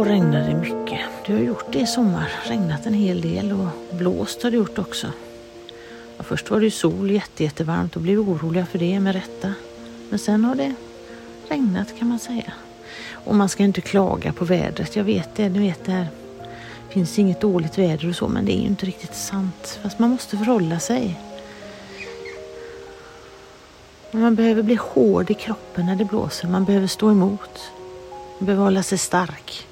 regnar det mycket. Det har gjort det i sommar. Regnat en hel del och blåst har det gjort också. Ja, först var det sol, jätte, jättevarmt och blev oroliga för det med rätta. Men sen har det regnat kan man säga. Och man ska inte klaga på vädret. Jag vet det, ni vet det här. finns inget dåligt väder och så, men det är ju inte riktigt sant. Fast man måste förhålla sig. Man behöver bli hård i kroppen när det blåser. Man behöver stå emot. Man behöver hålla sig stark.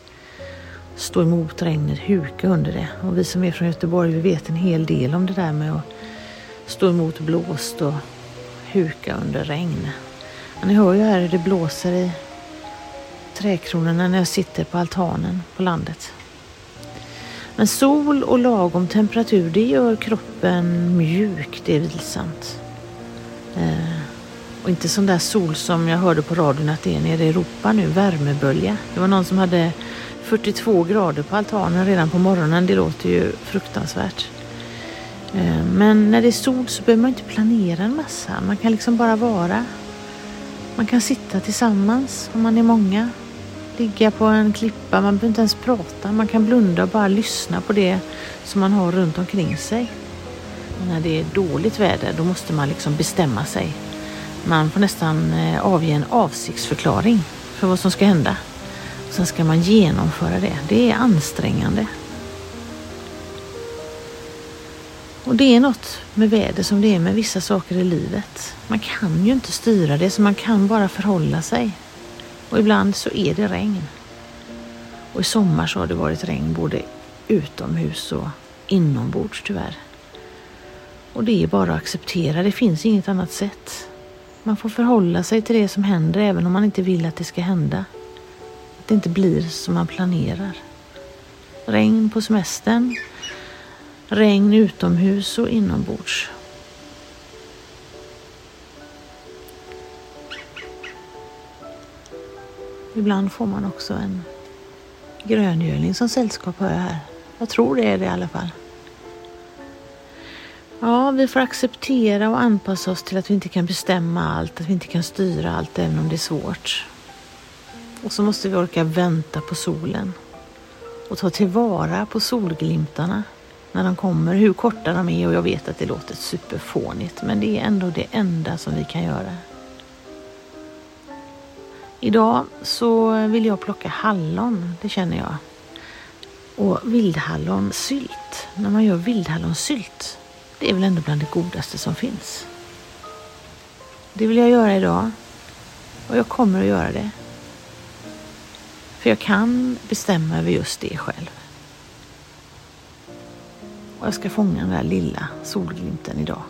Stå emot regnet, huka under det. Och vi som är från Göteborg, vi vet en hel del om det där med att stå emot blåst och huka under regn. Men ni hör ju här hur det blåser i trädkronorna när jag sitter på altanen på landet. Men sol och lagom temperatur, det gör kroppen mjuk, det är vilsamt. Eh, och inte sån där sol som jag hörde på radion att det är nere i Europa nu, värmebölja. Det var någon som hade 42 grader på altanen redan på morgonen. Det låter ju fruktansvärt. Eh, men när det är sol så behöver man inte planera en massa. Man kan liksom bara vara. Man kan sitta tillsammans om man är många. Ligga på en klippa, man behöver inte ens prata. Man kan blunda och bara lyssna på det som man har runt omkring sig. när det är dåligt väder då måste man liksom bestämma sig. Man får nästan eh, avge en avsiktsförklaring för vad som ska hända. Sen ska man genomföra det. Det är ansträngande. Och det är något med väder som det är med vissa saker i livet. Man kan ju inte styra det så man kan bara förhålla sig. Och ibland så är det regn. Och i sommar så har det varit regn både utomhus och inombords tyvärr. Och det är bara att acceptera, det finns inget annat sätt. Man får förhålla sig till det som händer även om man inte vill att det ska hända. Att det inte blir som man planerar. Regn på semestern, regn utomhus och inombords. Ibland får man också en gröngöling som sällskap hör jag här. Jag tror det är det i alla fall. Ja, vi får acceptera och anpassa oss till att vi inte kan bestämma allt, att vi inte kan styra allt även om det är svårt. Och så måste vi orka vänta på solen och ta tillvara på solglimtarna när de kommer, hur korta de är och jag vet att det låter superfånigt men det är ändå det enda som vi kan göra. Idag så vill jag plocka hallon, det känner jag. Och vildhallonsylt. När man gör vildhallonsylt, det är väl ändå bland det godaste som finns. Det vill jag göra idag och jag kommer att göra det. För jag kan bestämma över just det själv. Och jag ska fånga den där lilla solglimten idag.